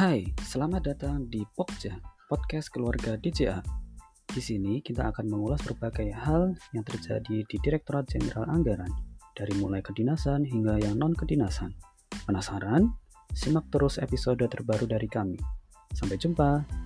Hai, selamat datang di Pokja, podcast keluarga DJA. Di sini kita akan mengulas berbagai hal yang terjadi di Direktorat Jenderal Anggaran, dari mulai kedinasan hingga yang non-kedinasan. Penasaran? Simak terus episode terbaru dari kami. Sampai jumpa.